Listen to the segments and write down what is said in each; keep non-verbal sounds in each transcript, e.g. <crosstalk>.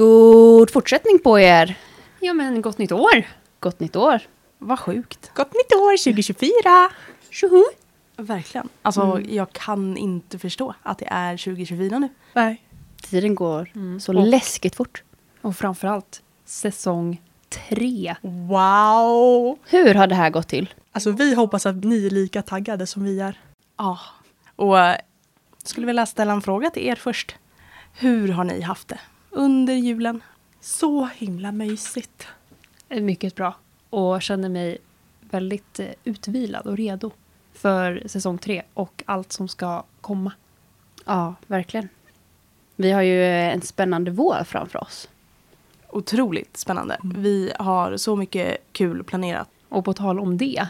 God fortsättning på er. Ja men gott nytt år! Gott nytt år. Vad sjukt. Gott nytt år 2024! Tjoho! Verkligen. Alltså jag kan inte förstå att det är 2024 nu. Nej. Tiden går så Och- läskigt fort. Och framförallt säsong tre. Wow! Hur har det här gått till? Alltså vi hoppas att ni är lika taggade som vi är. Ja. Och eh, skulle vilja ställa en fråga till er först. Hur har ni haft det under julen? Så himla mysigt. Mycket bra. Och känner mig väldigt eh, utvilad och redo för säsong tre och allt som ska komma. Ja, verkligen. Vi har ju eh, en spännande vår framför oss. Otroligt spännande. Vi har så mycket kul planerat. Och på tal om det.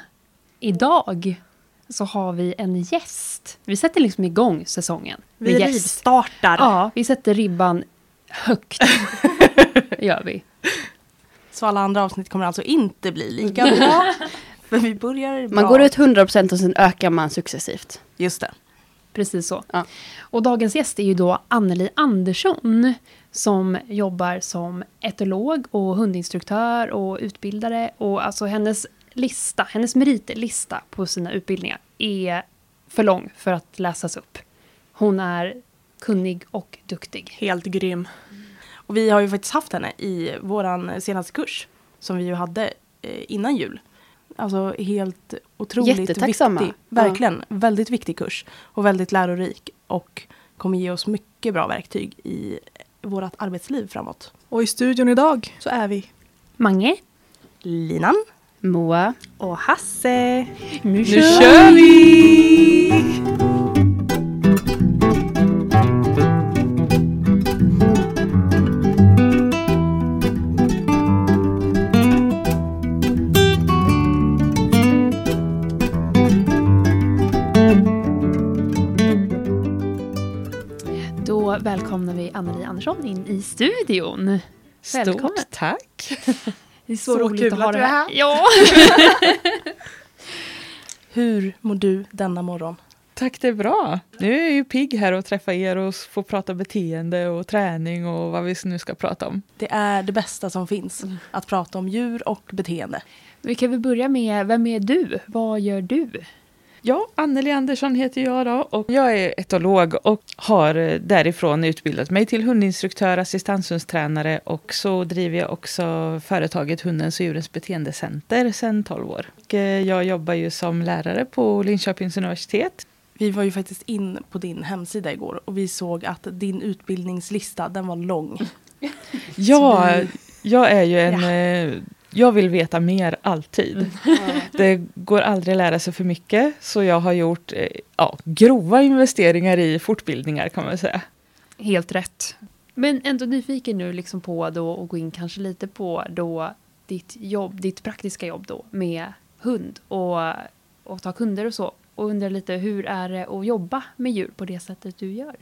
Idag så har vi en gäst. Vi sätter liksom igång säsongen. Vi rivstartar. Ja, vi sätter ribban högt. <laughs> gör vi. Så alla andra avsnitt kommer alltså inte bli lika bra. <laughs> För vi börjar bra. Man går ut 100% och sen ökar man successivt. Just det. Precis så. Ja. Och dagens gäst är ju då Anneli Andersson som jobbar som etolog och hundinstruktör och utbildare. Och alltså hennes lista, hennes meritlista på sina utbildningar är för lång för att läsas upp. Hon är kunnig och duktig. Helt grym. Och vi har ju faktiskt haft henne i våran senaste kurs som vi ju hade eh, innan jul. Alltså helt otroligt viktig. Verkligen, väldigt viktig kurs. Och väldigt lärorik. Och kommer ge oss mycket bra verktyg i vårt arbetsliv framåt. Och i studion idag så är vi Mange. Linan. Moa. och Hasse. Nu, Nu kör vi! Välkomnar vi Anneli Andersson in i studion. Välkommen. Stort tack! <laughs> Det är så, Så roligt kul att ha dig här. här. Ja. <laughs> Hur mår du denna morgon? Tack, det är bra. Nu är jag ju pigg här och träffa er och få prata beteende och träning och vad vi nu ska prata om. Det är det bästa som finns. Att prata om djur och beteende. Vi kan väl börja med, vem är du? Vad gör du? Ja, Anneli Andersson heter jag då och jag är etolog och har eh, därifrån utbildat mig till hundinstruktör, assistanshundstränare och så driver jag också företaget Hundens och djurens beteendecenter sedan 12 år. Och eh, jag jobbar ju som lärare på Linköpings universitet. Vi var ju faktiskt in på din hemsida igår och vi såg att din utbildningslista, den var lång. Ja, vi- jag är ju en... eh, Jag vill veta mer alltid. <laughs> Det går aldrig att lära sig för mycket. Så jag har gjort eh, ja, grova investeringar i fortbildningar kan man säga. Helt rätt. Men ändå nyfiken nu liksom på då att gå in kanske lite på då ditt jobb, ditt praktiska jobb då med hund och, och ta kunder och så. Och undrar lite hur är det att jobba med djur på det sättet du gör?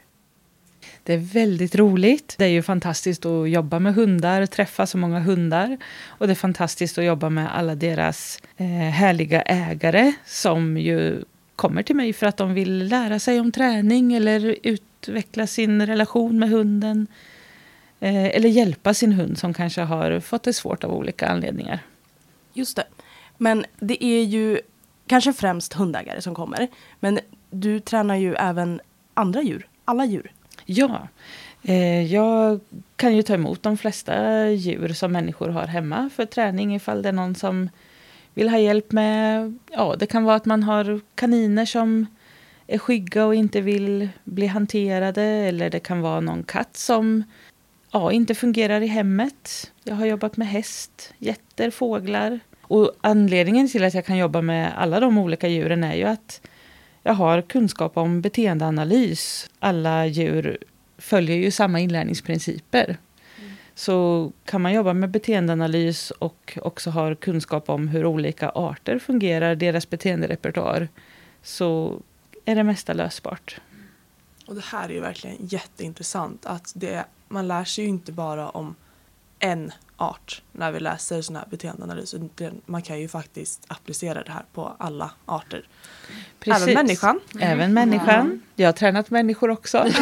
Det är väldigt roligt. Det är ju fantastiskt att jobba med hundar, träffa så många hundar. Och det är fantastiskt att jobba med alla deras eh, härliga ägare som ju kommer till mig för att de vill lära sig om träning eller utveckla sin relation med hunden. Eh, eller hjälpa sin hund som kanske har fått det svårt av olika anledningar. Just det. Men det är ju kanske främst hundägare som kommer. Men du tränar ju även andra djur, alla djur. Ja, eh, jag kan ju ta emot de flesta djur som människor har hemma för träning ifall det är någon som vill ha hjälp med, ja det kan vara att man har kaniner som är skygga och inte vill bli hanterade eller det kan vara någon katt som ja, inte fungerar i hemmet. Jag har jobbat med häst, getter, fåglar. Och anledningen till att jag kan jobba med alla de olika djuren är ju att jag har kunskap om beteendeanalys. Alla djur följer ju samma inlärningsprinciper. Så kan man jobba med beteendeanalys och också har kunskap om hur olika arter fungerar, deras beteenderepertoar, så är det mesta lösbart. Och det här är ju verkligen jätteintressant att det, man lär sig ju inte bara om en art när vi läser sån här beteendeanalys. Man kan ju faktiskt applicera det här på alla arter. Precis. Även människan. Även människan. Jag har tränat människor också. <laughs>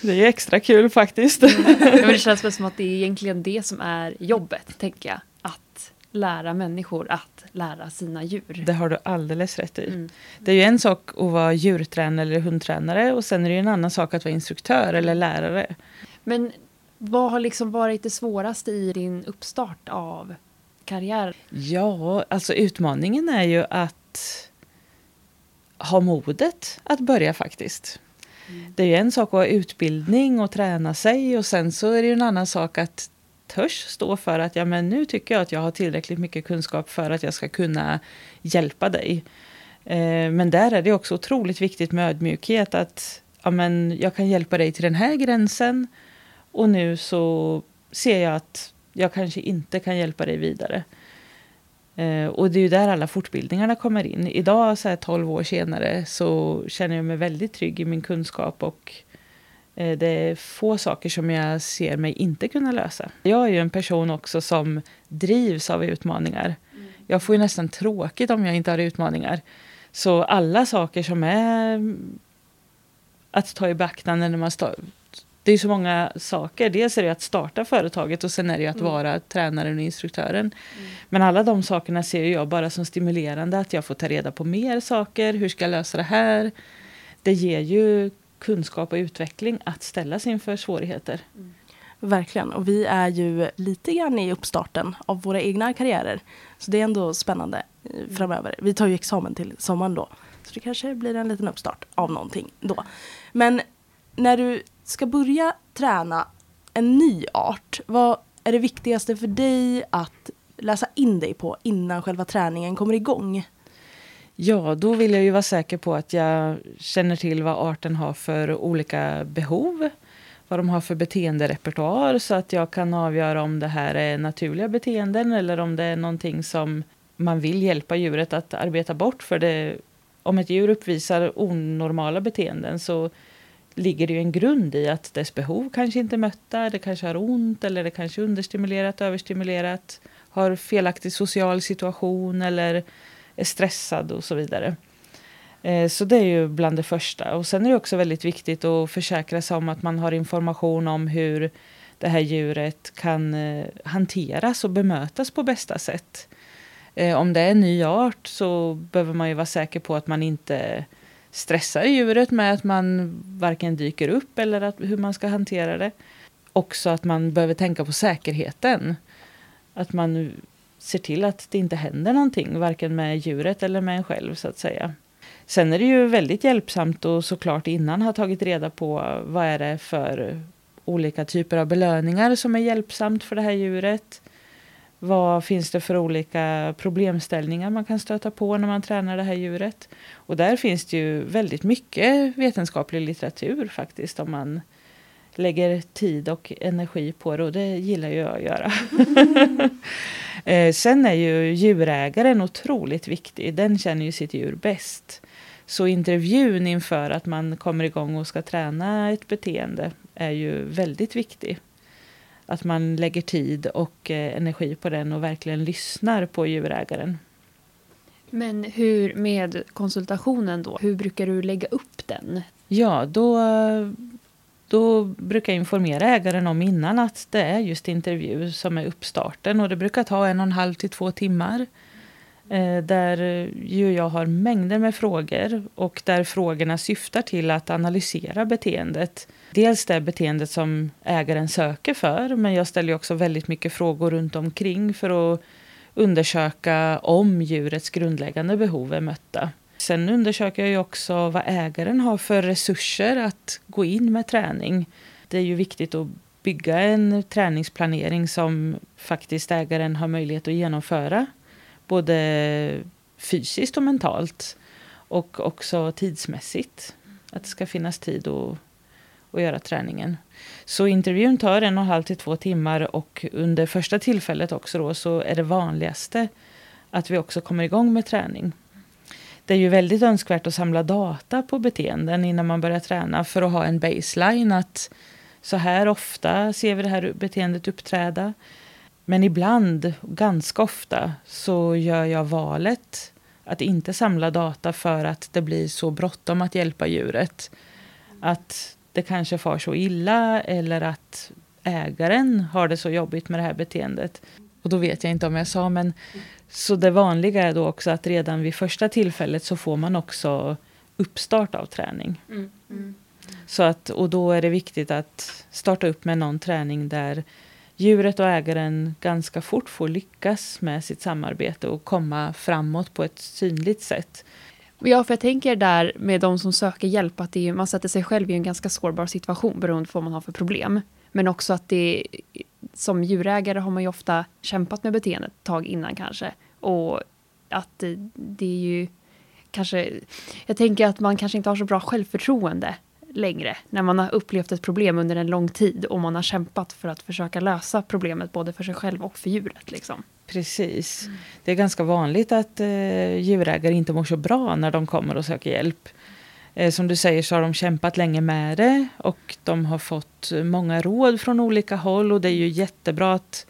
det är ju extra kul faktiskt. Ja, men det känns väl som att det är egentligen det som är jobbet, tänker jag. Att lära människor att lära sina djur. Det har du alldeles rätt i. Mm. Det är ju en sak att vara djurtränare eller hundtränare och sen är det ju en annan sak att vara instruktör eller lärare. Men vad har liksom varit det svåraste i din uppstart av karriär? Ja, alltså utmaningen är ju att ha modet att börja faktiskt. Det är ju en sak att ha utbildning och träna sig och sen så är det ju en annan sak att törs stå för att ja, men nu tycker jag att jag har tillräckligt mycket kunskap för att jag ska kunna hjälpa dig. Eh, men där är det också otroligt viktigt med ödmjukhet att ja, men jag kan hjälpa dig till den här gränsen och nu så ser jag att jag kanske inte kan hjälpa dig vidare. Eh, och det är ju där alla fortbildningarna kommer in. Idag, så här 12 år senare, så känner jag mig väldigt trygg i min kunskap och eh, det är få saker som jag ser mig inte kunna lösa. Jag är ju en person också som drivs av utmaningar. Jag får ju nästan tråkigt om jag inte har utmaningar. Så alla saker som är mm, att ta i beaktande när man står det är så många saker. Dels är det att starta företaget och sen är det att vara tränaren och instruktören. Men alla de sakerna ser jag bara som stimulerande. Att jag får ta reda på mer saker. Hur ska jag lösa det här? Det ger ju kunskap och utveckling att ställas inför svårigheter. Verkligen. Och vi är ju lite grann i uppstarten av våra egna karriärer. Så det är ändå spännande eh, framöver. Vi tar ju examen till sommaren då. Så det kanske blir en liten uppstart av någonting då. Men när du ska börja träna en ny art, vad är det viktigaste för dig att läsa in dig på innan själva träningen kommer igång? Ja, då vill jag ju vara säker på att jag känner till vad arten har för olika behov. Vad de har för beteenderepertoar så att jag kan avgöra om det här är naturliga beteenden eller om det är någonting som man vill hjälpa djuret att arbeta bort. För det, om ett djur uppvisar onormala beteenden så ligger det ju en grund i att dess behov kanske inte är mötta, det kanske har ont eller det kanske är understimulerat, överstimulerat, har felaktig social situation eller är stressad och så vidare. Eh, så det är ju bland det första. Och sen är det också väldigt viktigt att försäkra sig om att man har information om hur det här djuret kan eh, hanteras och bemötas på bästa sätt. Eh, om det är en ny art så behöver man ju vara säker på att man inte stressar djuret med att man varken dyker upp eller att, hur man ska hantera det. Också att man behöver tänka på säkerheten. Att man ser till att det inte händer någonting, varken med djuret eller med en själv så att säga. Sen är det ju väldigt hjälpsamt och såklart innan ha tagit reda på vad är det för olika typer av belöningar som är hjälpsamt för det här djuret. Vad finns det för olika problemställningar man kan stöta på när man tränar det här djuret? Och där finns det ju väldigt mycket vetenskaplig litteratur faktiskt om man lägger tid och energi på det och det gillar ju jag att göra. <laughs> Eh, Sen är ju djurägaren otroligt viktig. Den känner ju sitt djur bäst. Så intervjun inför att man kommer igång och ska träna ett beteende är ju väldigt viktig. Att man lägger tid och eh, energi på den och verkligen lyssnar på djurägaren. Men hur med konsultationen då? Hur brukar du lägga upp den? Ja, då, då brukar jag informera ägaren om innan att det är just intervju som är uppstarten. Och det brukar ta en och en halv till två timmar. Eh, där eh, ju jag har mängder med frågor och där frågorna syftar till att analysera beteendet. Dels det beteendet som ägaren söker för, men jag ställer också väldigt mycket frågor runt omkring för att undersöka om djurets grundläggande behov är mötta. Sen undersöker jag ju också vad ägaren har för resurser att gå in med träning. Det är ju viktigt att bygga en träningsplanering som faktiskt ägaren har möjlighet att genomföra. Både fysiskt och mentalt. Och också tidsmässigt. Att det ska finnas tid att, att göra träningen. Så intervjun tar en och en halv till två timmar och under första tillfället också då så är det vanligaste att vi också kommer igång med träning. Det är ju väldigt önskvärt att samla data på beteenden innan man börjar träna för att ha en baseline att så här ofta ser vi det här beteendet uppträda. Men ibland, ganska ofta, så gör jag valet att inte samla data för att det blir så bråttom att hjälpa djuret. Att det kanske far så illa eller att ägaren har det så jobbigt med det här beteendet. Och då vet jag inte om jag sa, men så det vanliga är då också att redan vid första tillfället så får man också uppstart av träning. Så att, och då är det viktigt att starta upp med någon träning där djuret och ägaren ganska fort får lyckas med sitt samarbete och komma framåt på ett synligt sätt. Ja, för jag tänker där med de som söker hjälp att det är, man sätter sig själv i en ganska sårbar situation beroende på vad man har för problem. Men också att det som djurägare har man ju ofta kämpat med beteendet ett tag innan kanske. Och att det, det är ju kanske, jag tänker att man kanske inte har så bra självförtroende längre när man har upplevt ett problem under en lång tid och man har kämpat för att försöka lösa problemet både för sig själv och för djuret. Liksom. Precis. Det är ganska vanligt att eh, djurägare inte mår så bra när de kommer och söker hjälp. Eh, som du säger så har de kämpat länge med det och de har fått många råd från olika håll och det är ju jättebra att,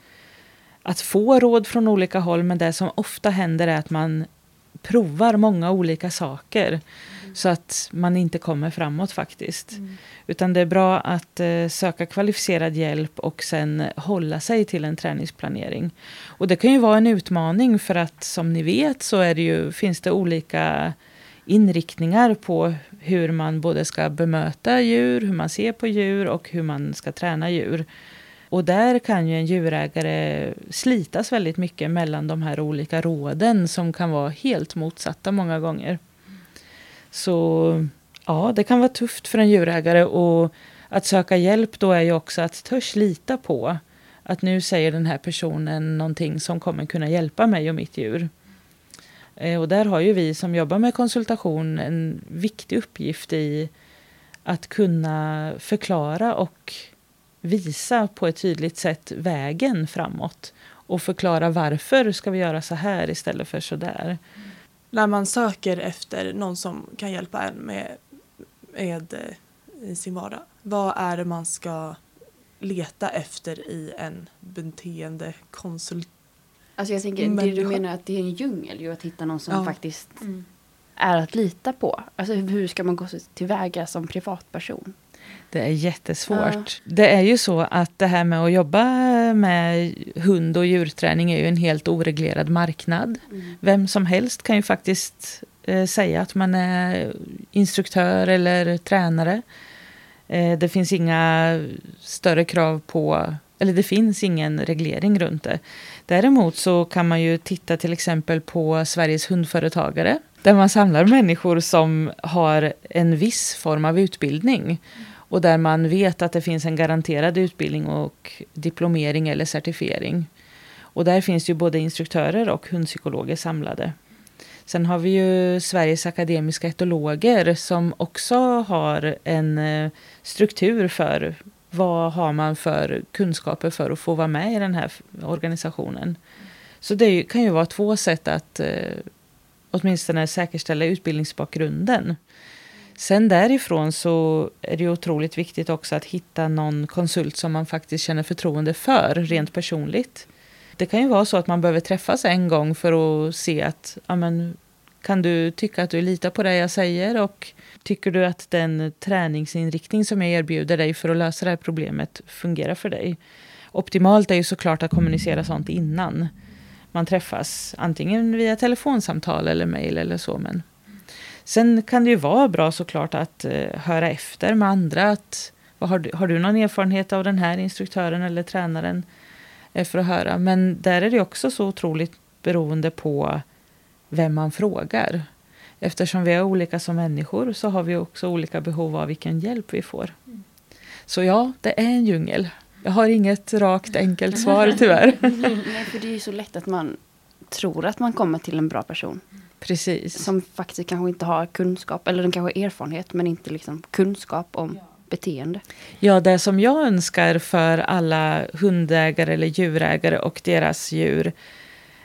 att få råd från olika håll men det som ofta händer är att man provar många olika saker så att man inte kommer framåt faktiskt. Utan det är bra att eh, söka kvalificerad hjälp och sen hålla sig till en träningsplanering. Och det kan ju vara en utmaning för att som ni vet så är det ju, finns det olika inriktningar på hur man både ska bemöta djur, hur man ser på djur och hur man ska träna djur. Och där kan ju en djurägare slitas väldigt mycket mellan de här olika råden som kan vara helt motsatta många gånger. Så ja, det kan vara tufft för en djurägare och att söka hjälp då är ju också att törs lita på att nu säger den här personen någonting som kommer kunna hjälpa mig och mitt djur. Eh, och där har ju vi som jobbar med konsultation en viktig uppgift i att kunna förklara och visa på ett tydligt sätt vägen framåt. Och förklara varför ska vi göra så här istället för så där. När man söker efter någon som kan hjälpa en med, med eh, i sin vardag. Vad är det man ska leta efter i en beteendekonsult? Alltså jag tänker, det du menar att det är en djungel ju att hitta någon som Ja. faktiskt är att lita på. Alltså hur ska man gå tillväga som privatperson? Det är jättesvårt. Det är ju så att det här med att jobba med hund och djurträning är ju en helt oreglerad marknad. Vem som helst kan ju faktiskt eh, säga att man är instruktör eller tränare. Eh, det finns inga större krav på, eller det finns ingen reglering runt det. Däremot så kan man ju titta till exempel på Sveriges hundföretagare. Där man samlar människor som har en viss form av utbildning. Och där man vet att det finns en garanterad utbildning och diplomering eller certifiering. Och där finns ju både instruktörer och hundpsykologer samlade. Sen har vi ju Sveriges akademiska etologer som också har en eh, struktur för vad har man för kunskaper för att få vara med i den här organisationen. Så det kan ju vara två sätt att eh, åtminstone säkerställa utbildningsbakgrunden. Sen därifrån så är det otroligt viktigt också att hitta någon konsult som man faktiskt känner förtroende för rent personligt. Det kan ju vara så att man behöver träffas en gång för att se att ja, men, kan du tycka att du litar på det jag säger och tycker du att den träningsinriktning som jag erbjuder dig för att lösa det här problemet fungerar för dig. Optimalt är ju såklart att kommunicera sånt innan man träffas, antingen via telefonsamtal eller mejl eller så. Men Sen kan det ju vara bra såklart att eh, höra efter med andra. Att, vad har, du, har du någon erfarenhet av den här instruktören eller tränaren? Eh, för att höra. Men där är det också så otroligt beroende på vem man frågar. Eftersom vi är olika som människor så har vi också olika behov av vilken hjälp vi får. Så ja, det är en djungel. Jag har inget rakt enkelt svar tyvärr. <laughs> Nej, för det är ju så lätt att man tror att man kommer till en bra person. Precis. Som faktiskt kanske inte har kunskap, eller den kanske har erfarenhet, men inte liksom kunskap om beteende. Ja, det som jag önskar för alla hundägare eller djurägare och deras djur,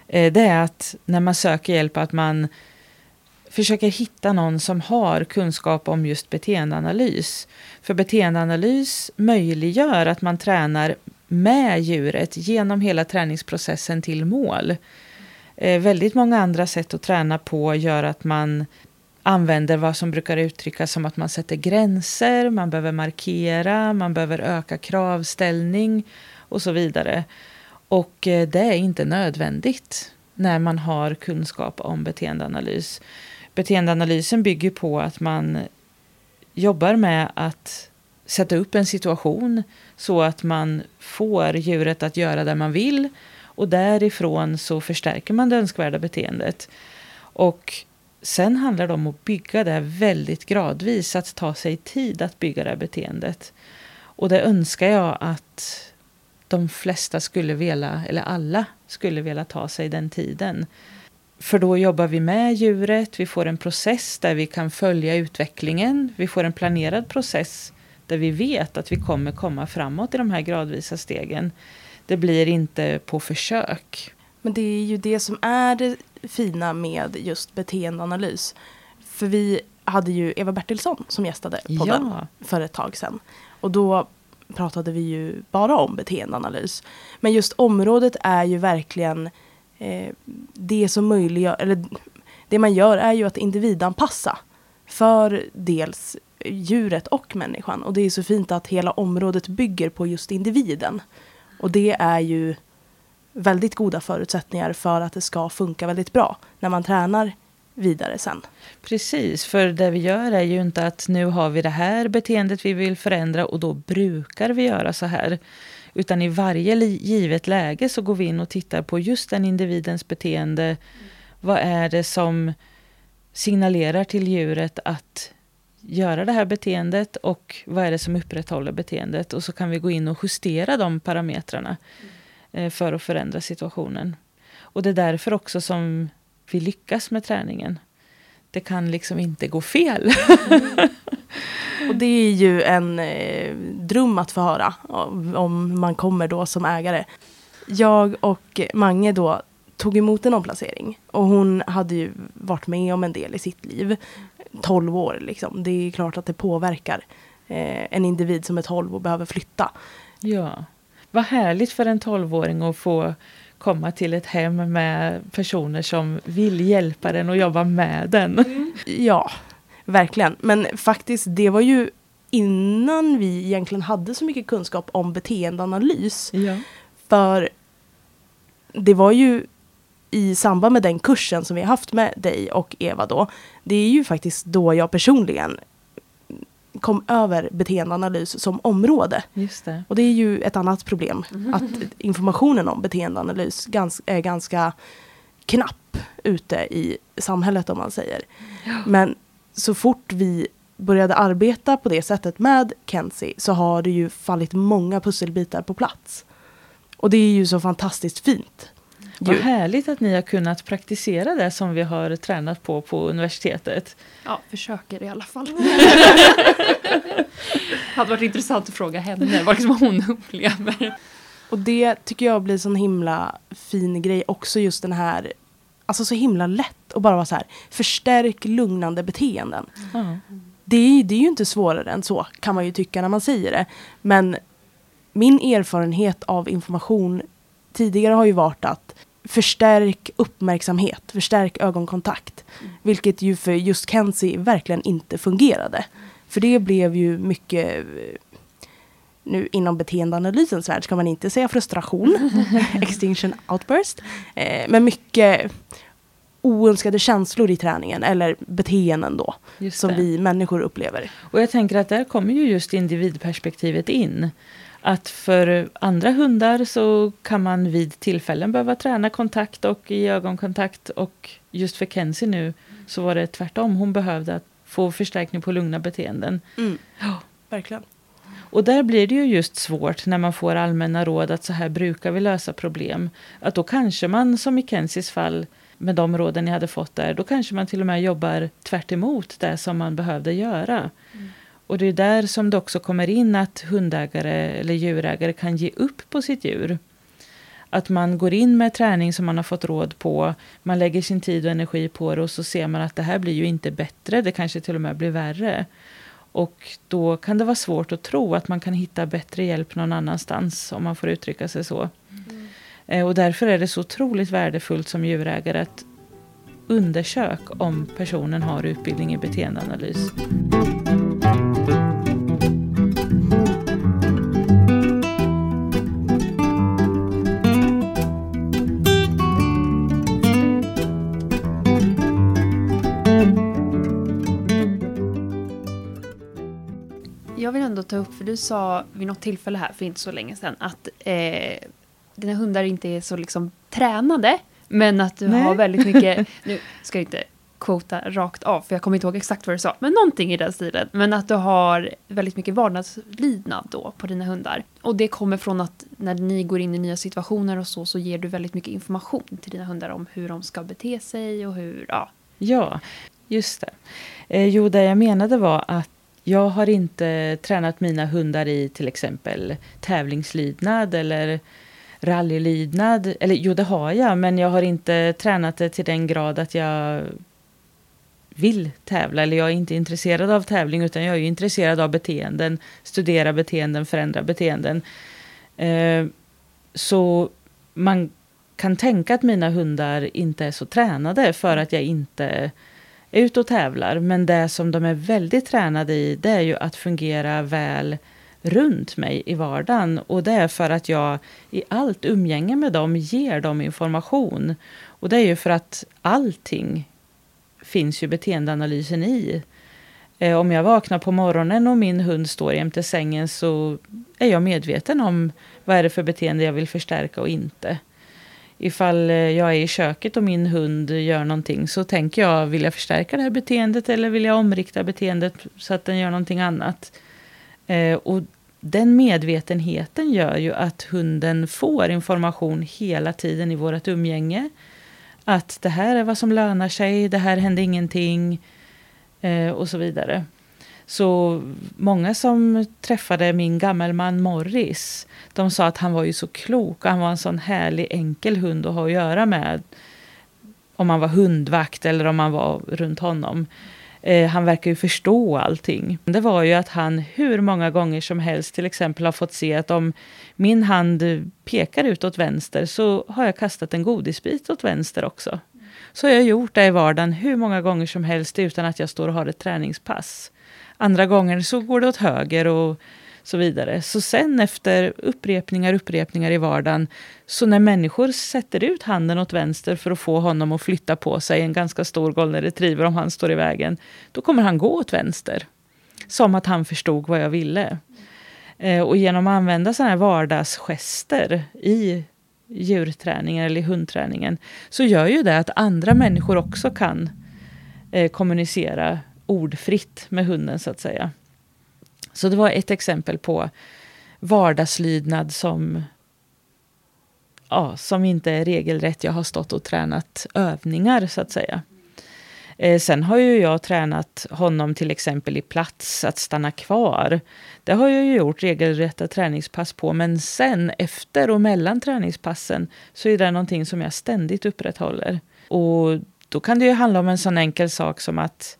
eh, det är att när man söker hjälp att man försöker hitta någon som har kunskap om just beteendeanalys. För beteendeanalys möjliggör att man tränar med djuret genom hela träningsprocessen till mål. Eh, väldigt många andra sätt att träna på gör att man använder vad som brukar uttryckas som att man sätter gränser, man behöver markera, man behöver öka kravställning och så vidare. Och eh, det är inte nödvändigt när man har kunskap om beteendeanalys. Beteendeanalysen bygger på att man jobbar med att sätta upp en situation så att man får djuret att göra det man vill och därifrån så förstärker man det önskvärda beteendet. Och sen handlar det om att bygga det väldigt gradvis, att ta sig tid att bygga det här beteendet. Och det önskar jag att de flesta skulle vilja, eller alla skulle vilja ta sig den tiden. För då jobbar vi med djuret, vi får en process där vi kan följa utvecklingen. Vi får en planerad process där vi vet att vi kommer komma framåt i de här gradvisa stegen. Det blir inte på försök. Men det är ju det som är det fina med just beteendeanalys. För vi hade ju Eva Bertilsson som gästade podden Ja. för ett tag sedan. Och då pratade vi ju bara om beteendeanalys. Men just området är ju verkligen eh, det som möjliggör, eller det man gör är ju att individanpassa för dels djuret och människan. Och det är så fint att hela området bygger på just individen. Och det är ju väldigt goda förutsättningar för att det ska funka väldigt bra när man tränar vidare sen. Precis, för det vi gör är ju inte att nu har vi det här beteendet vi vill förändra och då brukar vi göra så här. Utan i varje givet läge så går vi in och tittar på just den individens beteende. Vad är det som signalerar till djuret att göra det här beteendet och vad är det som upprätthåller beteendet? Och så kan vi gå in och justera de parametrarna mm. för att förändra situationen. Och det är därför också som vi lyckas med träningen. Det kan liksom inte gå fel. <laughs> Och det är ju en eh, dröm att få höra om man kommer då som ägare. Jag och Mange då tog emot en omplacering och hon hade ju varit med om en del i sitt liv. 12 år liksom. Det är klart att det påverkar eh, en individ som är 12 och behöver flytta. Ja. Vad härligt för en tolvåring att få komma till ett hem med personer som vill hjälpa den och jobba med den. Ja, verkligen. Men faktiskt, det var ju innan vi egentligen hade så mycket kunskap om beteendeanalys. Ja. För det var ju i samband med den kursen som vi har haft med dig och Eva då. Det är ju faktiskt då jag personligen kom över beteendeanalys som område. Just det. Och det är ju ett annat problem. Att informationen om beteendeanalys gans, är ganska knapp ute i samhället om man säger. Men så fort vi började arbeta på det sättet med Kenzie så har det ju fallit många pusselbitar på plats. Och det är ju så fantastiskt fint. Vad härligt att ni har kunnat praktisera det som vi har tränat på på universitetet. Ja, försöker i alla fall. <laughs> hade varit intressant att fråga henne vad liksom hon upplever. Och det tycker jag blir sån himla fin grej också just den här Alltså så himla lätt att bara vara så här Förstärk lugnande beteenden. Ja. Det är, det är ju inte svårare än så kan man ju tycka när man säger det. Men min erfarenhet av information tidigare har ju varit att förstärk uppmärksamhet, förstärk ögonkontakt. Vilket ju för just Kenzie verkligen inte fungerade. För det blev ju mycket eh, nu inom beteendeanalysens värld ska man inte säga frustration, <laughs> extinction outburst, eh, men mycket oönskade känslor i träningen eller beteenden då som vi människor upplever. Och jag tänker att där kommer ju just individperspektivet in. Att för andra hundar så kan man vid tillfällen behöva träna kontakt och i ögonkontakt. Och just för Kenzie nu så var det tvärtom. Hon behövde att få förstärkning på lugna beteenden. Verkligen. Och där blir det ju just svårt när man får allmänna råd att så här brukar vi lösa problem. Att då kanske man, som i Kenzies fall, med de råden ni hade fått där, då kanske man till och med jobbar tvärt det som man behövde göra. Och det är där som det också kommer in att hundägare eller djurägare kan ge upp på sitt djur. Att man går in med träning som man har fått råd på, man lägger sin tid och energi på det och så ser man att det här blir ju inte bättre, det kanske till och med blir värre. Och då kan det vara svårt att tro att man kan hitta bättre hjälp någon annanstans, om man får uttrycka sig så. Mm. Och därför är det så otroligt värdefullt som djurägare att undersöka om personen har utbildning i beteendeanalys. Jag vill ändå ta upp, för du sa vid något tillfälle här för inte så länge sedan att eh, dina hundar inte är så liksom tränade. Men att du Nej. har väldigt mycket, <laughs> nu ska jag inte quota rakt av, för jag kommer inte ihåg exakt vad du sa, men någonting i den stilen. Men att du har väldigt mycket vardagslydnad då på dina hundar. Och det kommer från att när ni går in i nya situationer och så, så ger du väldigt mycket information till dina hundar om hur de ska bete sig och hur, ja. Ja, just det. Eh, jo, det jag menade var att jag har inte tränat mina hundar i till exempel tävlingslydnad eller rallylydnad. Eller jo, det har jag, men jag har inte tränat det till den grad att jag vill tävla. Eller jag är inte intresserad av tävling, utan jag är intresserad av beteenden. Studera beteenden, förändra beteenden. Eh, så man kan tänka att mina hundar inte är så tränade för att jag inte är ute och tävlar. Men det som de är väldigt tränade i, det är ju att fungera väl runt mig i vardagen. Och det är för att jag i allt umgänge med dem ger dem information. Och det är ju för att allting finns ju beteendeanalysen i. Eh, om jag vaknar på morgonen och min hund står jämte sängen så är jag medveten om vad är det för beteende jag vill förstärka och inte. Ifall eh, jag är i köket och min hund gör någonting så tänker jag, vill jag förstärka det här beteendet eller vill jag omrikta beteendet så att den gör någonting annat? Eh, och den medvetenheten gör ju att hunden får information hela tiden i vårt umgänge. Att det här är vad som lönar sig, det här hände ingenting eh, och så vidare. Så många som träffade min gammelman Morris, de sa att han var ju så klok och han var en sån härlig enkel hund att ha att göra med. Om man var hundvakt eller om man var runt honom. Eh, han verkar ju förstå allting. Det var ju att han hur många gånger som helst till exempel har fått se att om min hand pekar ut åt vänster så har jag kastat en godisbit åt vänster också. Så har jag gjort det i vardagen hur många gånger som helst utan att jag står och har ett träningspass. Andra gånger så går det åt höger och så vidare. Så sen efter upprepningar, upprepningar i vardagen, så när människor sätter ut handen åt vänster för att få honom att flytta på sig, en ganska stor golden retriever om han står i vägen, då kommer han gå åt vänster. Som att han förstod vad jag ville. Eh, och genom att använda sådana här vardagsgester i djurträningen eller i hundträningen så gör ju det att andra människor också kan eh, kommunicera ordfritt med hunden så att säga. Så det var ett exempel på vardagslydnad som, ja, som inte är regelrätt. Jag har stått och tränat övningar så att säga. Eh, sen har ju jag tränat honom till exempel i plats, att stanna kvar. Det har jag ju gjort regelrätta träningspass på. Men sen efter och mellan träningspassen så är det någonting som jag ständigt upprätthåller. Och då kan det ju handla om en sån enkel sak som att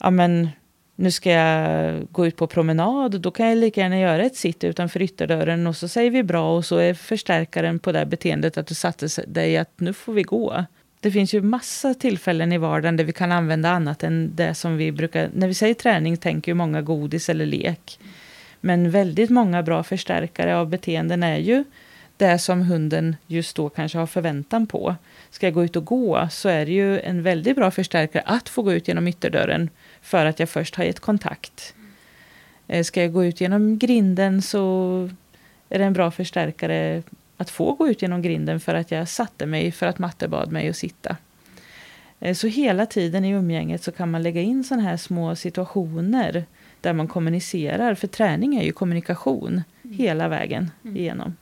ja, men, nu ska jag gå ut på promenad, då kan jag lika gärna göra ett sitt utanför ytterdörren och så säger vi bra och så är förstärkaren på det beteendet att du satte dig att nu får vi gå. Det finns ju massa tillfällen i vardagen där vi kan använda annat än det som vi brukar... När vi säger träning tänker ju många godis eller lek. Men väldigt många bra förstärkare av beteenden är ju det som hunden just då kanske har förväntan på. Ska jag gå ut och gå så är det ju en väldigt bra förstärkare att få gå ut genom ytterdörren för att jag först har gett kontakt. Eh, ska jag gå ut genom grinden så är det en bra förstärkare att få gå ut genom grinden för att jag satte mig för att matte bad mig att sitta. Eh, så hela tiden i umgänget så kan man lägga in sådana här små situationer där man kommunicerar. För träning är ju kommunikation mm. hela vägen mm. igenom.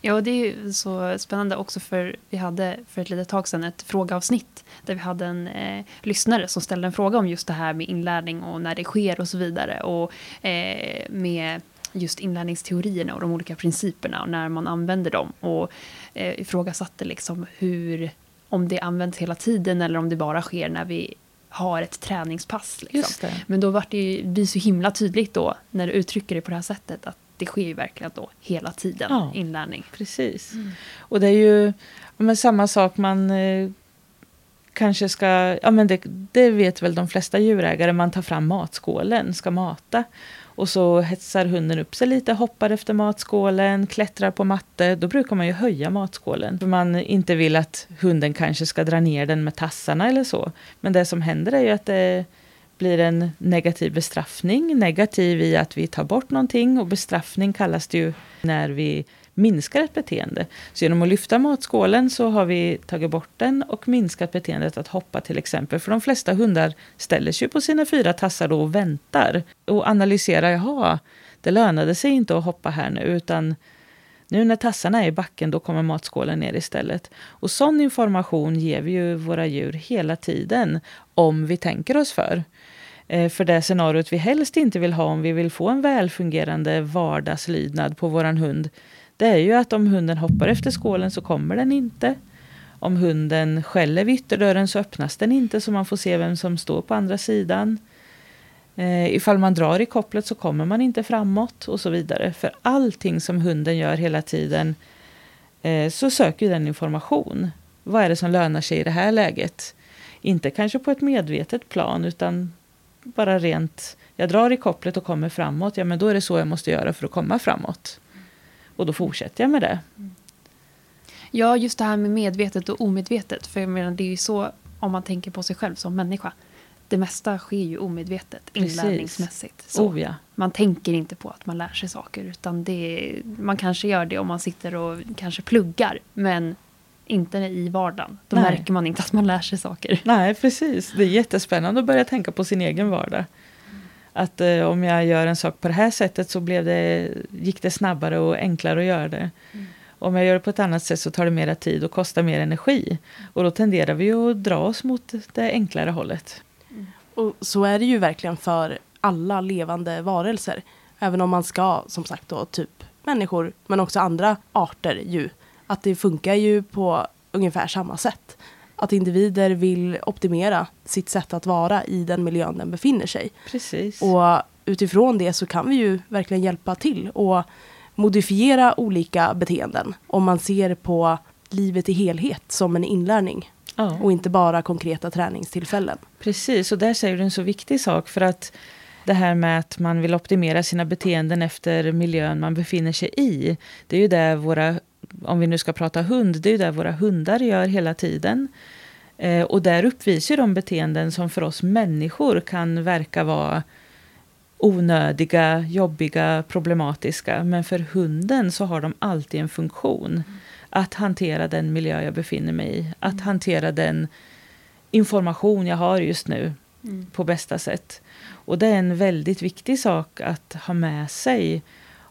Ja, det är så spännande också för vi hade för ett litet tag sedan ett frågeavsnitt där vi hade en eh, lyssnare som ställde en fråga om just det här med inlärning och när det sker och så vidare. Och eh, med just inlärningsteorierna och de olika principerna och när man använder dem. Och eh, ifrågasatte liksom hur, om det används hela tiden eller om det bara sker när vi har ett träningspass. Liksom. Men då vart det ju, blir så himla tydligt då när du uttrycker det på det här sättet att det sker ju verkligen då hela tiden Ja. inlärning. Precis. Och det är ju men samma sak man eh, kanske ska, ja men det, det vet väl de flesta djurägare, man tar fram matskålen, ska mata. Och så hetsar hunden upp sig lite, hoppar efter matskålen, klättrar på matte. Då brukar man ju höja matskålen. För man inte vill att hunden kanske ska dra ner den med tassarna eller så. Men det som händer är ju att det blir en negativ bestraffning. Negativ i att vi tar bort någonting och bestraffning kallas det ju när vi minskar ett beteende. Så genom att lyfta matskålen så har vi tagit bort den och minskat beteendet att hoppa till exempel. För de flesta hundar ställer sig på sina fyra tassar då och väntar och analyserar, jaha, det lönade sig inte att hoppa här nu utan nu när tassarna är i backen då kommer matskålen ner istället. Och sån information ger vi ju våra djur hela tiden om vi tänker oss för. Eh, för det scenariot vi helst inte vill ha om vi vill få en välfungerande vardagslydnad på våran hund det är ju att om hunden hoppar efter skålen så kommer den inte. Om hunden skäller vid ytterdörren så öppnas den inte så man får se vem som står på andra sidan. Eh, ifall man drar i kopplet så kommer man inte framåt och så vidare. För allting som hunden gör hela tiden eh, så söker den information. Vad är det som lönar sig i det här läget? Inte kanske på ett medvetet plan utan bara rent, jag drar i kopplet och kommer framåt, ja men då är det så jag måste göra för att komma framåt. Och då fortsätter jag med det. Ja, just det här med medvetet och omedvetet. För jag menar, det är ju så om man tänker på sig själv som människa. Det mesta sker ju omedvetet, inlärningsmässigt. Så Oh ja. Man tänker inte på att man lär sig saker. Utan det, man kanske gör det om man sitter och kanske pluggar. Men inte i vardagen. Då Nej. märker man inte att man lär sig saker. Nej, precis. Det är jättespännande att börja tänka på sin egen vardag. Att eh, om jag gör en sak på det här sättet så blev det, gick det snabbare och enklare att göra det. Om jag gör det på ett annat sätt så tar det mera tid och kostar mer energi. Och då tenderar vi att dra oss mot det enklare hållet. Och så är det ju verkligen för alla levande varelser. Även om man ska, som sagt då, typ människor, men också andra arter ju. Att det funkar ju på ungefär samma sätt. Att individer vill optimera sitt sätt att vara i den miljön den befinner sig. Precis. Och utifrån det så kan vi ju verkligen hjälpa till och modifiera olika beteenden. Om man ser på livet i helhet som en inlärning ja. och inte bara konkreta träningstillfällen. Precis, och där säger du en så viktig sak. För att det här med att man vill optimera sina beteenden efter miljön man befinner sig i. Det är ju det våra, om vi nu ska prata hund, det är ju det våra hundar gör hela tiden. Eh, och där uppvisar de beteenden som för oss människor kan verka vara onödiga, jobbiga, problematiska. Men för hunden så har de alltid en funktion. Att hantera den miljö jag befinner mig i. Att hantera den information jag har just nu på bästa sätt. Och det är en väldigt viktig sak att ha med sig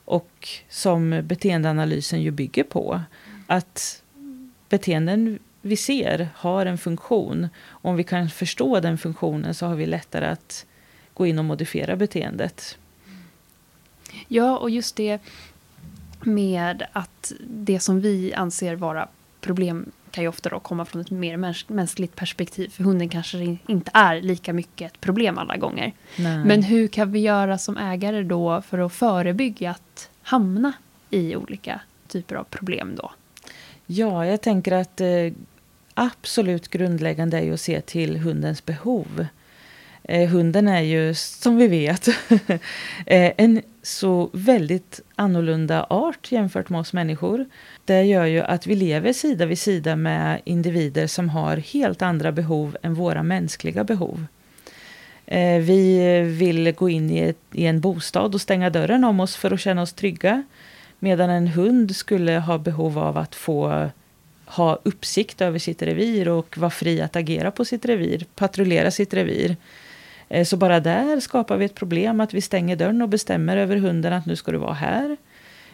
och som beteendeanalysen ju bygger på. Att beteenden vi ser har en funktion. Om vi kan förstå den funktionen så har vi lättare att gå in och modifiera beteendet. Ja, och just det med att det som vi anser vara problem kan ju ofta då komma från ett mer mäns- mänskligt perspektiv. För hunden kanske inte är lika mycket ett problem alla gånger. Nej. Men hur kan vi göra som ägare då för att förebygga att hamna i olika typer av problem då? Ja, jag tänker att eh, absolut grundläggande är ju att se till hundens behov. Eh, hunden är ju, som vi vet, <laughs> eh, en så väldigt annorlunda art jämfört med oss människor. Det gör ju att vi lever sida vid sida med individer som har helt andra behov än våra mänskliga behov. Eh, vi vill gå in i, ett, i en bostad och stänga dörren om oss för att känna oss trygga. Medan en hund skulle ha behov av att få ha uppsikt över sitt revir och vara fri att agera på sitt revir, patrullera sitt revir. Eh, så bara där skapar vi ett problem att vi stänger dörren och bestämmer över hunden att nu ska du vara här.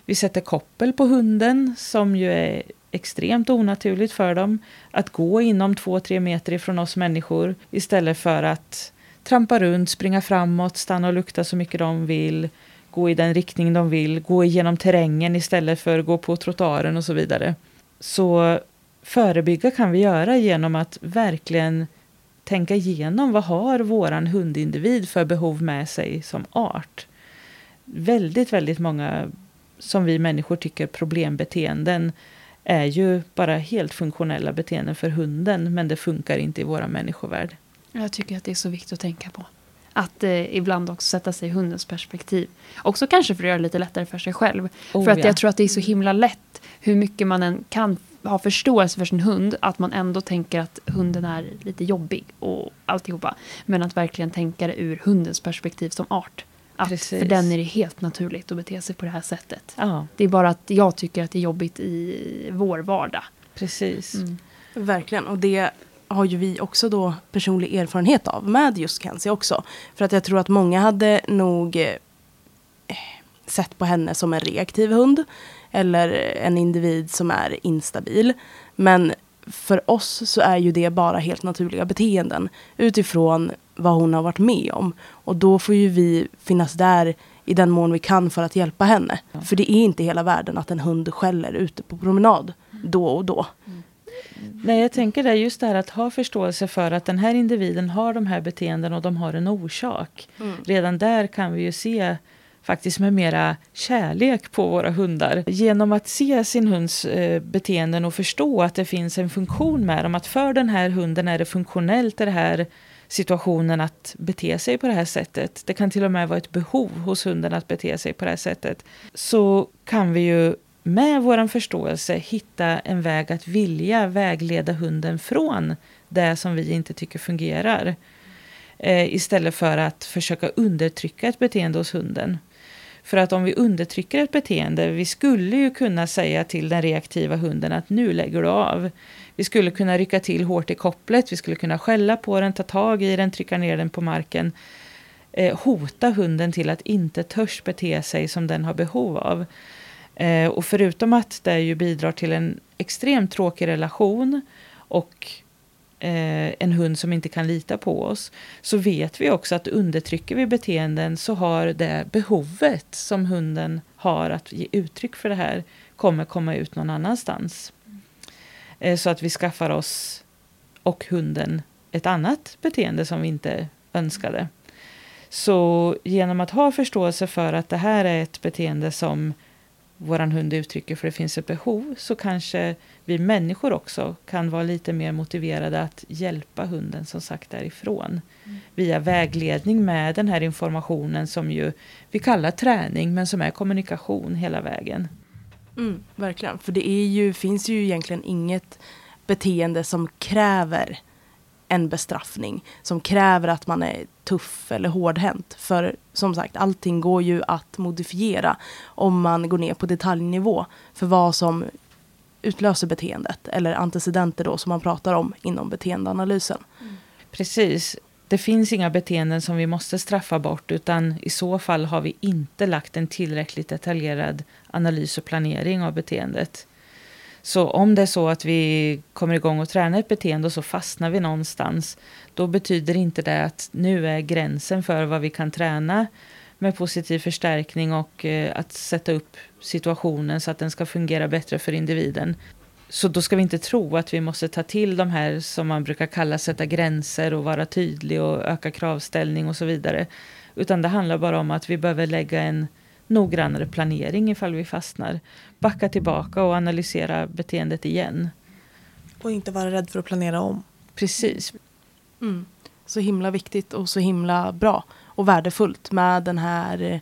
Vi sätter koppel på hunden som ju är extremt onaturligt för dem. Att gå inom två, tre meter ifrån oss människor istället för att trampa runt, springa framåt, stanna och lukta så mycket de vill, gå i den riktning de vill, gå igenom terrängen istället för att gå på trottoaren och så vidare. Så förebygga kan vi göra genom att verkligen tänka igenom vad har våran hundindivid för behov med sig som art. Väldigt, väldigt många som vi människor tycker problembeteenden är ju bara helt funktionella beteenden för hunden men det funkar inte i vår människovärld. Jag tycker att det är så viktigt att tänka på. Att eh, ibland också sätta sig i hundens perspektiv. Också kanske för att göra det lite lättare för sig själv. Oh, för att ja. jag tror att det är så himla lätt, hur mycket man än kan ha förståelse för sin hund, att man ändå tänker att hunden är lite jobbig och alltihopa. Men att verkligen tänka det ur hundens perspektiv som art. Att Precis. för den är det helt naturligt att bete sig på det här sättet. Ja, Det är bara att jag tycker att det är jobbigt i vår vardag. precis. Mm. Verkligen, och det har ju vi också då personlig erfarenhet av med just Kenzie också. För att jag tror att många hade nog eh, sett på henne som en reaktiv hund eller en individ som är instabil. Men för oss så är ju det bara helt naturliga beteenden utifrån vad hon har varit med om. Och då får ju vi finnas där i den mån vi kan för att hjälpa henne. För det är inte hela världen att en hund skäller ute på promenad då och då. Nej, jag tänker det just det här att ha förståelse för att den här individen har de här beteenden och de har en orsak. Redan där kan vi ju se faktiskt med mera kärlek på våra hundar. Genom att se sin hunds eh, beteenden och förstå att det finns en funktion med dem. Att för den här hunden är det funktionellt i den här situationen att bete sig på det här sättet. Det kan till och med vara ett behov hos hunden att bete sig på det här sättet. Så kan vi ju med vår förståelse hitta en väg att vilja vägleda hunden från det som vi inte tycker fungerar. Eh, istället för att försöka undertrycka ett beteende hos hunden. För att om vi undertrycker ett beteende, vi skulle ju kunna säga till den reaktiva hunden att nu lägger du av. Vi skulle kunna rycka till hårt i kopplet, vi skulle kunna skälla på den, ta tag i den, trycka ner den på marken. Eh, hota hunden till att inte törs bete sig som den har behov av. Eh, och förutom att det ju bidrar till en extremt tråkig relation och eh, en hund som inte kan lita på oss, så vet vi också att undertrycker vi beteenden så har det behovet som hunden har att ge uttryck för det här kommer komma ut någon annanstans. Eh, så att vi skaffar oss och hunden ett annat beteende som vi inte önskade. Så genom att ha förståelse för att det här är ett beteende som våran hund uttrycker för det finns ett behov så kanske vi människor också kan vara lite mer motiverade att hjälpa hunden som sagt därifrån. Via vägledning med den här informationen som ju vi kallar träning men som är kommunikation hela vägen. Mm, verkligen, för det ju, finns ju egentligen inget beteende som kräver en bestraffning. Som kräver att man är tuff eller hårdhänt. För som sagt, allting går ju att modifiera om man går ner på detaljnivå för vad som utlöser beteendet. Eller antecedenter då som man pratar om inom beteendeanalysen. Mm. Precis. Det finns inga beteenden som vi måste straffa bort utan i så fall har vi inte lagt en tillräckligt detaljerad analys och planering av beteendet. Så om det är så att vi kommer igång och tränar ett beteende och så fastnar vi någonstans, då betyder inte det att nu är gränsen för vad vi kan träna med positiv förstärkning och eh, att sätta upp situationen så att den ska fungera bättre för individen. Så då ska vi inte tro att vi måste ta till de här som man brukar kalla sätta gränser och vara tydlig och öka kravställning och så vidare. Utan det handlar bara om att vi behöver lägga en noggrannare planering ifall vi fastnar. Backa tillbaka och analysera beteendet igen. Och inte vara rädd för att planera om. Precis. Mm. Så himla viktigt och så himla bra och värdefullt med den här eh,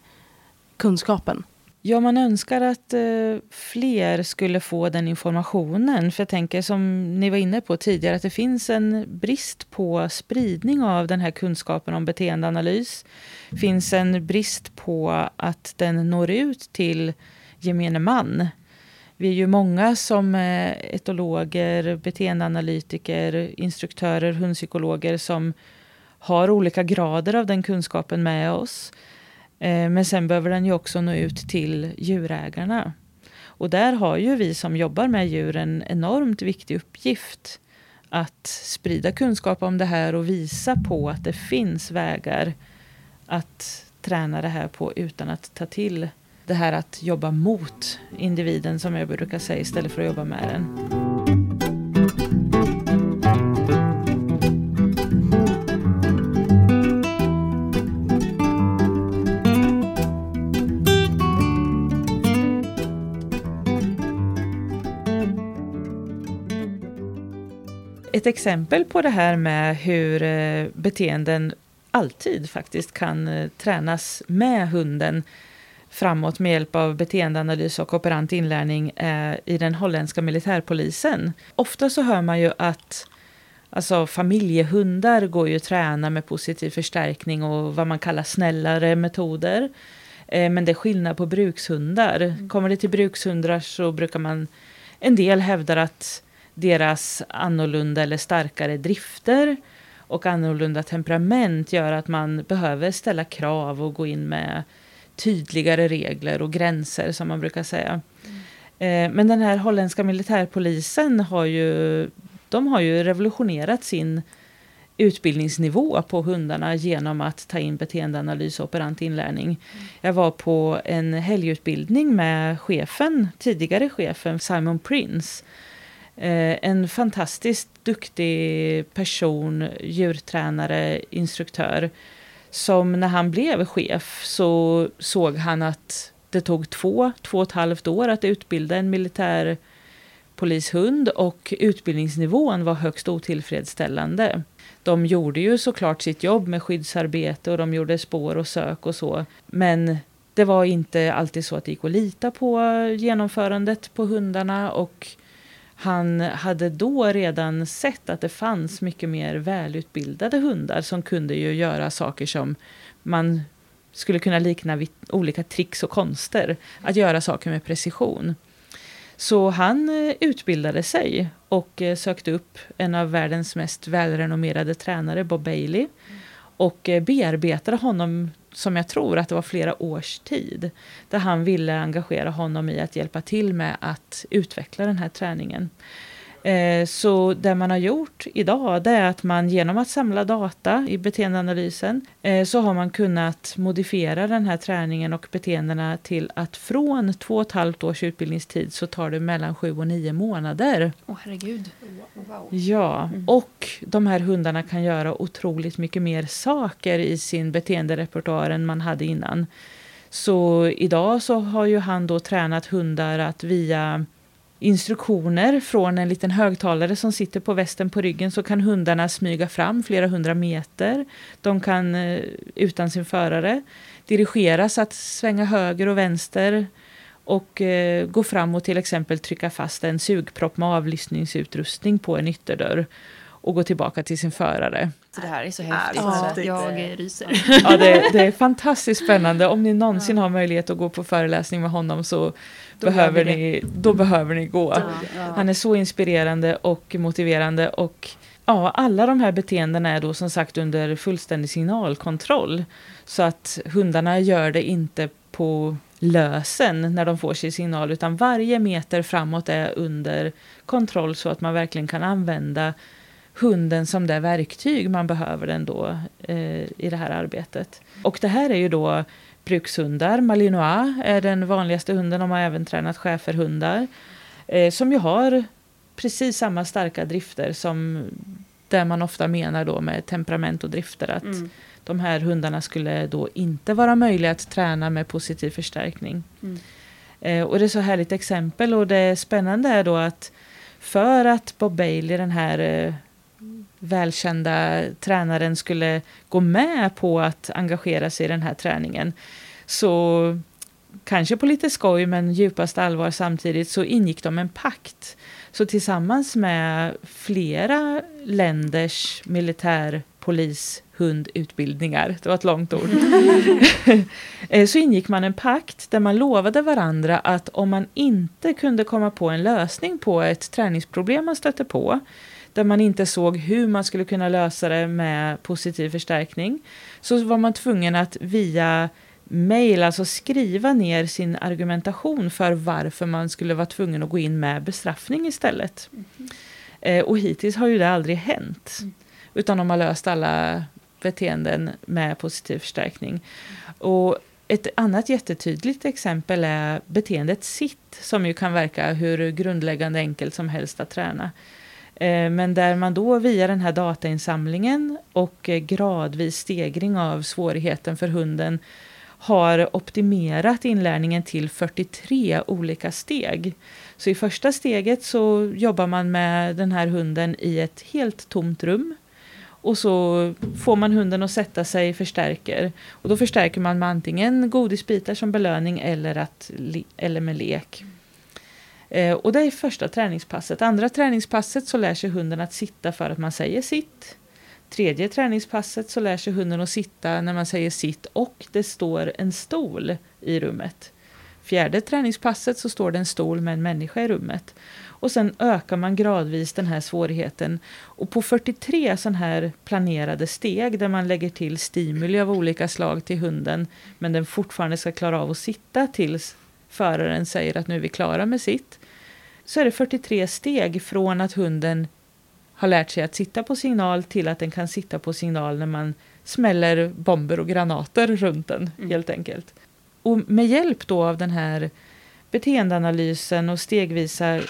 kunskapen. Ja, man önskar att eh, fler skulle få den informationen. För jag tänker som ni var inne på tidigare att det finns en brist på spridning av den här kunskapen om beteendeanalys. Det finns en brist på att den når ut till gemene man. Vi är ju många som är etologer, beteendeanalytiker, instruktörer, hundpsykologer som har olika grader av den kunskapen med oss. Eh, men sen behöver den ju också nå ut till djurägarna. Och där har ju vi som jobbar med djur en enormt viktig uppgift. Att sprida kunskap om det här och visa på att det finns vägar att träna det här på utan att ta till det här att jobba mot individen som jag brukar säga istället för att jobba med den. Ett exempel på det här med hur eh, beteenden alltid faktiskt kan eh, tränas med hunden framåt med hjälp av beteendeanalys och operant inlärning eh, i den holländska militärpolisen. Ofta så hör man ju att alltså, familjehundar går ju att träna med positiv förstärkning och vad man kallar snällare metoder. Men det är skillnad på brukshundar. Kommer det till brukshundar så brukar man en del hävdar att deras annorlunda eller starkare drifter och annorlunda temperament gör att man behöver ställa krav och gå in med tydligare regler och gränser som man brukar säga. Mm. Men den här holländska militärpolisen har ju, de har ju revolutionerat sin utbildningsnivå på hundarna genom att ta in beteendeanalys och operant inlärning. Mm. Jag var på en helgutbildning med chefen, tidigare chefen Simon Prince Eh, Eh, en fantastiskt duktig person, djurtränare, instruktör som när han blev chef så såg han att det tog två, två och ett halvt år att utbilda en militär polishund och utbildningsnivån var högst otillfredsställande. De gjorde ju såklart sitt jobb med skyddsarbete och de gjorde spår och sök och så. Men det var inte alltid så att det gick att lita på genomförandet på hundarna och han hade då redan sett att det fanns mycket mer välutbildade hundar som kunde ju göra saker som man skulle kunna likna vid olika tricks och konster. Att göra saker med precision. Så han eh, utbildade sig och eh, sökte upp en av världens mest välrenommerade tränare, Bob Bailey. Och bearbetade honom som jag tror att det var flera års tid. Där han ville engagera honom i att hjälpa till med att utveckla den här träningen. Eh, så det man har gjort idag det är att man genom att samla data i beteendeanalysen eh, så har man kunnat modifiera den här träningen och beteendena till att från två och ett halvt års utbildningstid så tar det mellan sju och nio månader. Åh oh, herregud. Wow. Ja, mm. och de här hundarna kan göra otroligt mycket mer saker i sin beteenderepertoar än man hade innan. Så idag så har ju han då tränat hundar att via instruktioner från en liten högtalare som sitter på västen på ryggen så kan hundarna smyga fram flera hundra meter. De kan eh, utan sin förare dirigeras att svänga höger och vänster och eh, gå fram och till exempel trycka fast en sugpropp med avlyssningsutrustning på en ytterdörr och gå tillbaka till sin förare. Så det här är så häftigt. Ja, jag ryser. Ja, det, det, är fantastiskt spännande. Om ni någonsin har möjlighet att gå på föreläsning med honom så då behöver, ni, då behöver ni gå. Ja, Han är så inspirerande och motiverande. och Ja, alla de här beteendena är då som sagt under fullständig signalkontroll. Så att hundarna gör det inte på lösen när de får sin signal utan varje meter framåt är under kontroll så att man verkligen kan använda hunden som det verktyg man behöver den då eh, i det här arbetet. Och det här är ju då brukshundar. Malinois är den vanligaste hunden. De har även tränat schäferhundar. Eh, som ju har precis samma starka drifter som det man ofta menar då med temperament och drifter. Att mm. de här hundarna skulle då inte vara möjliga att träna med positiv förstärkning. Mm. Eh, och det är så härligt exempel och det spännande är då att för att Bob Bailey, den här eh, välkända tränaren skulle gå med på att engagera sig i den här träningen. Så kanske på lite skoj men djupast allvar samtidigt så ingick de en pakt. Så tillsammans med flera länders militär, polis, hundutbildningar, det var ett långt ord, <laughs> eh, så ingick man en pakt där man lovade varandra att om man inte kunde komma på en lösning på ett träningsproblem man stötte på där man inte såg hur man skulle kunna lösa det med positiv förstärkning, så var man tvungen att via mail, alltså skriva ner sin argumentation för varför man skulle vara tvungen att gå in med bestraffning istället. Mm. Och hittills har ju det aldrig hänt. Mm. Utan de har löst alla beteenden med positiv förstärkning. Och ett annat jättetydligt exempel är beteendet sitt som ju kan verka hur grundläggande enkelt som helst att träna. Eh, men där man då via den här datainsamlingen och eh, gradvis stegring av svårigheten för hunden har optimerat inlärningen till 43 olika steg. Så i första steget så jobbar man med den här hunden i ett helt tomt rum. Och så får man hunden att sätta sig förstärker. Och då förstärker man med antingen godisbitar som belöning eller, att, eller med lek. Eh, och det är första träningspasset. Andra träningspasset så lär sig hunden att sitta för att man säger sitt. Tredje träningspasset så lär sig hunden att sitta när man säger sitt och det står en stol i rummet. Fjärde träningspasset så står det en stol med en människa i rummet. Och sen ökar man gradvis den här svårigheten. Och på 43 sådana här planerade steg där man lägger till stimuli av olika slag till hunden men den fortfarande ska klara av att sitta tills föraren säger att nu är vi klara med sitt. Så är det 43 steg från att hunden har lärt sig att sitta på signal till att den kan sitta på signal när man smäller bomber och granater runt den helt enkelt. Och med hjälp då av den här beteendeanalysen och stegvisa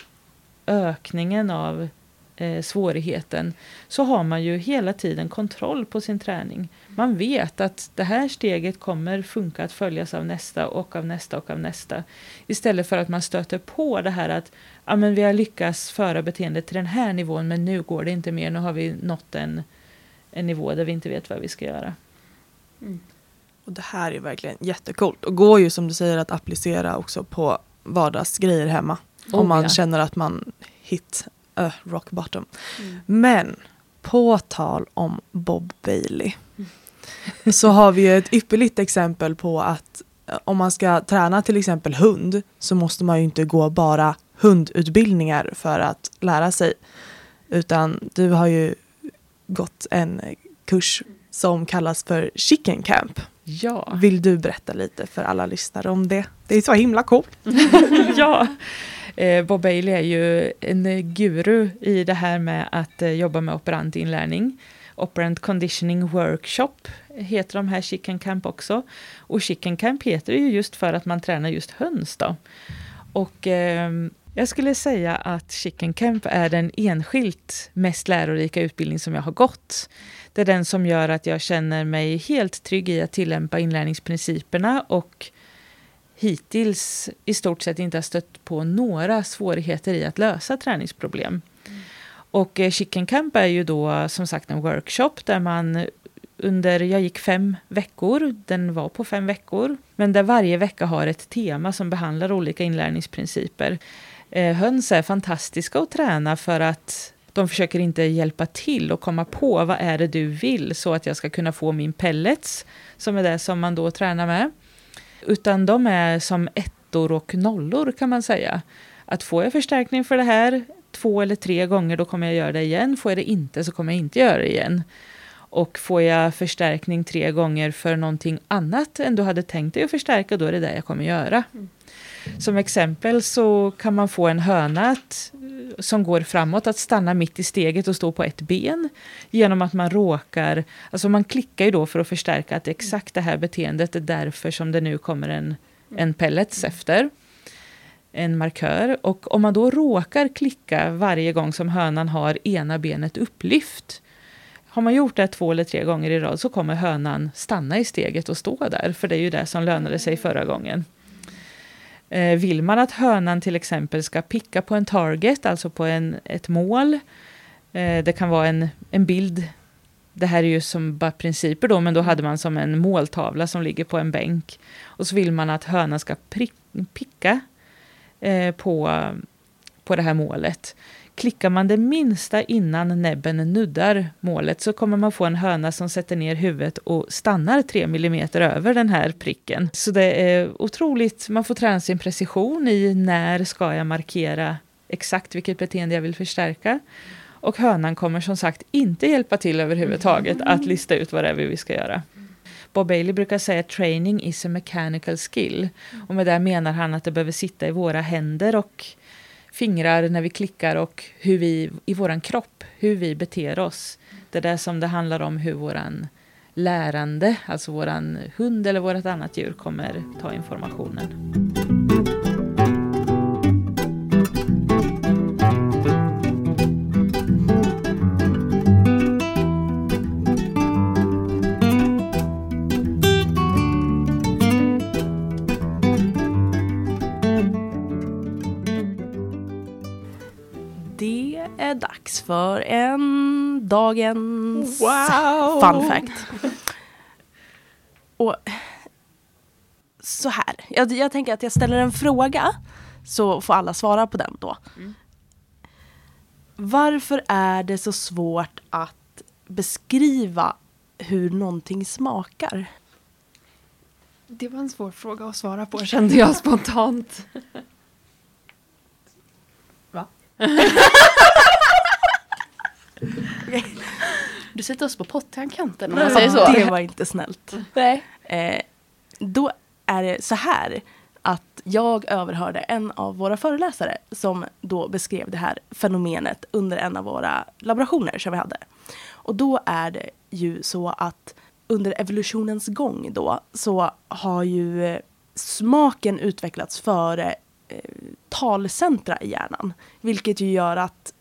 ökningen av eh, svårigheten så har man ju hela tiden kontroll på sin träning. Man vet att det här steget kommer funka att följas av nästa och av nästa och av nästa. Istället för att man stöter på det här att ja, men vi har lyckats föra beteendet till den här nivån men nu går det inte mer, nu har vi nått en, en nivå där vi inte vet vad vi ska göra. Och det här är verkligen jättekult och går ju som du säger att applicera också på vardagsgrejer hemma. Oh, om man ja. känner att man hit a rock bottom. Men på tal om Bob Bailey <laughs> så har vi ju ett ypperligt exempel på att eh, om man ska träna till exempel hund så måste man ju inte gå bara hundutbildningar för att lära sig. Utan du har ju gått en kurs som kallas för Chicken Camp. Ja. Vill du berätta lite för alla lyssnare om det? Det är så himla coolt. <laughs> <laughs> ja. Eh, Bob Bailey är ju en guru i det här med att eh, jobba med operantinlärning. Operant Conditioning Workshop heter de här Chicken Camp också. Och Chicken Camp heter det ju just för att man tränar just höns då. Och eh, jag skulle säga att Chicken Camp är den enskilt mest lärorika utbildning som jag har gått. Det är den som gör att jag känner mig helt trygg i att tillämpa inlärningsprinciperna och hittills i stort sett inte har stött på några svårigheter i att lösa träningsproblem. Och eh, Chicken Camp är ju då som sagt en workshop där man under, jag gick fem veckor, den var på fem veckor, men där varje vecka har ett tema som behandlar olika inlärningsprinciper. Eh, höns är fantastiska att träna för att de försöker inte hjälpa till och komma på vad är det du vill så att jag ska kunna få min pellets, som är det som man då tränar med. Utan de är som ettor och nollor kan man säga. Att får jag förstärkning för det här två eller tre gånger då kommer jag göra det igen. Får jag det inte så kommer jag inte göra det igen. Och får jag förstärkning tre gånger för någonting annat än du hade tänkt dig att förstärka då är det det jag kommer göra. Mm. Som exempel så kan man få en höna att, eh, som går framåt att stanna mitt i steget och stå på ett ben genom att man råkar, alltså man klickar ju då för att förstärka att exakt det här beteendet är därför som det nu kommer en, en pellets efter. En markör. Och om man då råkar klicka varje gång som hönan har ena benet upplyft har man gjort det två eller tre gånger i rad så kommer hönan stanna i steget och stå där, för det är ju det som lönade sig förra gången. Eh, vill man att hönan till exempel ska picka på en target, alltså på en, ett mål, eh, det kan vara en, en bild, det här är ju som bara principer då, men då hade man som en måltavla som ligger på en bänk. Och så vill man att hönan ska prick, picka eh, på, på det här målet. Klickar man det minsta innan näbben nuddar målet så kommer man få en höna som sätter ner huvudet och stannar tre millimeter över den här pricken. Så det är otroligt, man får träna sin precision i när ska jag markera exakt vilket beteende jag vill förstärka. Och hönan kommer som sagt inte hjälpa till överhuvudtaget att lista ut vad det är vi ska göra. Bob Bailey brukar säga att training is a mechanical skill. Och med det menar han att det behöver sitta i våra händer och fingrar när vi klickar och hur vi, i vår kropp, hur vi beter oss. Det är det som det handlar om hur våran lärande, alltså våran hund eller vårt annat djur kommer ta informationen. Är dags för en dagens Wow! fun fact. Och så här, jag, jag tänker att jag ställer en fråga så får alla svara på den då. Varför är det så svårt att beskriva hur någonting smakar? Det var en svår fråga att svara på kände jag spontant. <laughs> Du sätter oss på pottkanten om man säger så. Det var inte snällt. <laughs> Nej. Eh, då är det så här att jag överhörde en av våra föreläsare som då beskrev det här fenomenet under en av våra laborationer som vi hade. Och då är det ju så att under evolutionens gång då så har ju smaken utvecklats före eh, talcentra i hjärnan. Vilket ju gör att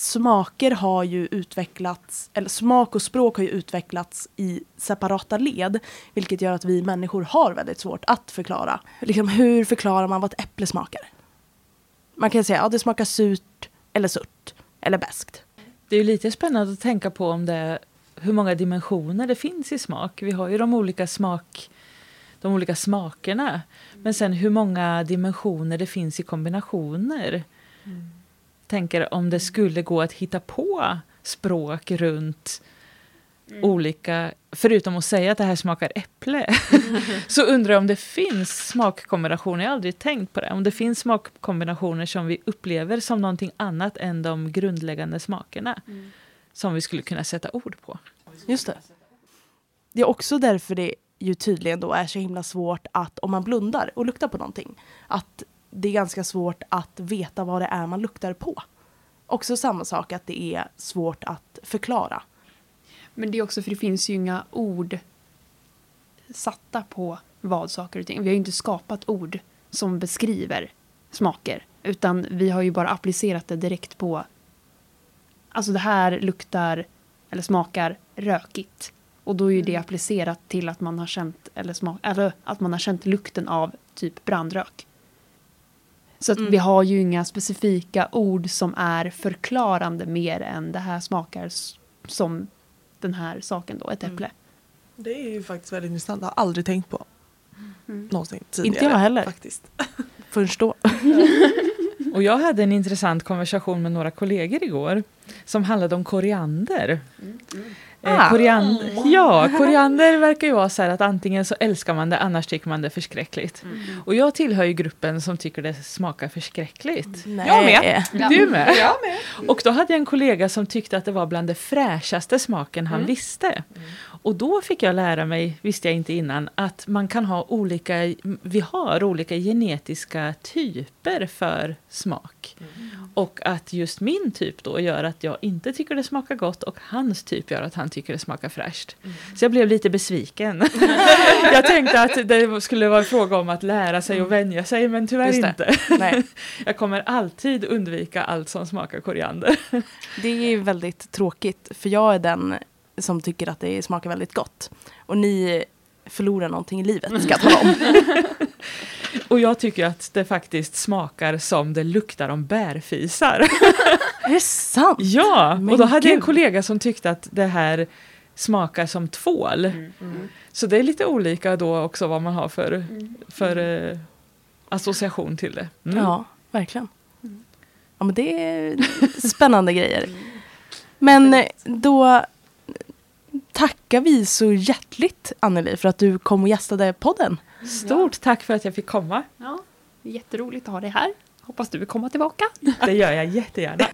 smaker har ju utvecklats, eller smak och språk har ju utvecklats i separata led. Vilket gör att vi människor har väldigt svårt att förklara. Liksom, hur förklarar man vad ett äpple smakar? Man kan säga att ja, det smakar surt, eller surt, eller beskt. Det är lite spännande att tänka på om det, hur många dimensioner det finns i smak. Vi har ju de olika smak de olika smakerna. Men sen hur många dimensioner det finns i kombinationer. Tänker om det skulle gå att hitta på språk runt olika, förutom att säga att det här smakar äpple, <laughs> så undrar jag om det finns smakkombinationer, jag har aldrig tänkt på det, om det finns smakkombinationer som vi upplever som någonting annat än de grundläggande smakerna, som vi skulle kunna sätta ord på. Just det. Det är också därför det ju tydligen då är så himla svårt att om man blundar och luktar på någonting, att det är ganska svårt att veta vad det är man luktar på. Också samma sak att det är svårt att förklara. Men det är också för det finns ju inga ord satta på vad saker och ting. Vi har ju inte skapat ord som beskriver smaker. Utan vi har ju bara applicerat det direkt på... Alltså det här luktar eller smakar rökigt. Och då är ju det applicerat till att man har känt eller smak, eller att man har känt lukten av typ brandrök. Så att Mm. vi har ju inga specifika ord som är förklarande mer än det här smakar som den här saken då, ett Mm. äpple. Det är ju faktiskt väldigt intressant. Jag har aldrig tänkt på. Någonsin tidigare. Inte jag heller. Faktiskt. <laughs> Först då. <laughs> Och jag hade en intressant konversation med några kollegor igår som handlade om koriander. Eh, Ah. koriander, ja, koriander verkar ju vara så här att antingen så älskar man det, annars tycker man det är förskräckligt. Och jag tillhör ju gruppen som tycker det smakar förskräckligt. Nej. Jag med. Du med? Jag Och då hade jag en kollega som tyckte att det var bland det fräschaste smaken han visste. Och då fick jag lära mig, visste jag inte innan, att man kan ha olika, vi har olika genetiska typer för smak. Och att just min typ då gör att jag inte tycker det smakar gott och hans typ gör att han tycker det smakar fräscht. Så jag blev lite besviken. <laughs> jag tänkte att det skulle vara en fråga om att lära sig och vänja sig, men tyvärr inte. Nej. <laughs> Jag kommer alltid undvika allt som smakar koriander. Det är ju väldigt tråkigt för jag är den som tycker att det smakar väldigt gott. Och ni förlorar någonting i livet ska jag tala om. <laughs> Och jag tycker att det faktiskt smakar som det luktar om bärfisar. <laughs> är det sant? ja, Men och då hade jag en kollega som tyckte att det här smakar som tvål. Så det är lite olika då också vad man har för, för eh, association till det. Mm. Ja, verkligen. Ja, men det är spännande grejer. Men eh, då tackar vi så hjärtligt Anneli för att du kom och gästade podden. Stort tack för att jag fick komma. Ja, jätteroligt att ha dig här. Hoppas du vill komma tillbaka. <laughs> Det gör jag jättegärna.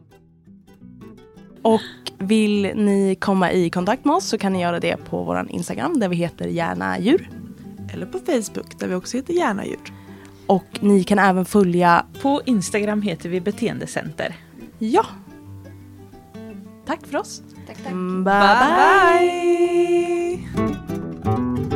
Och vill ni komma i kontakt med oss så kan ni göra det på vår Instagram där vi heter gärna djur. Eller på Facebook där vi också heter Gärna djur. Och ni kan även följa, På Instagram heter vi Beteendecenter. ja. Tack för oss. Tak, tak. Mm, bye. bye. bye.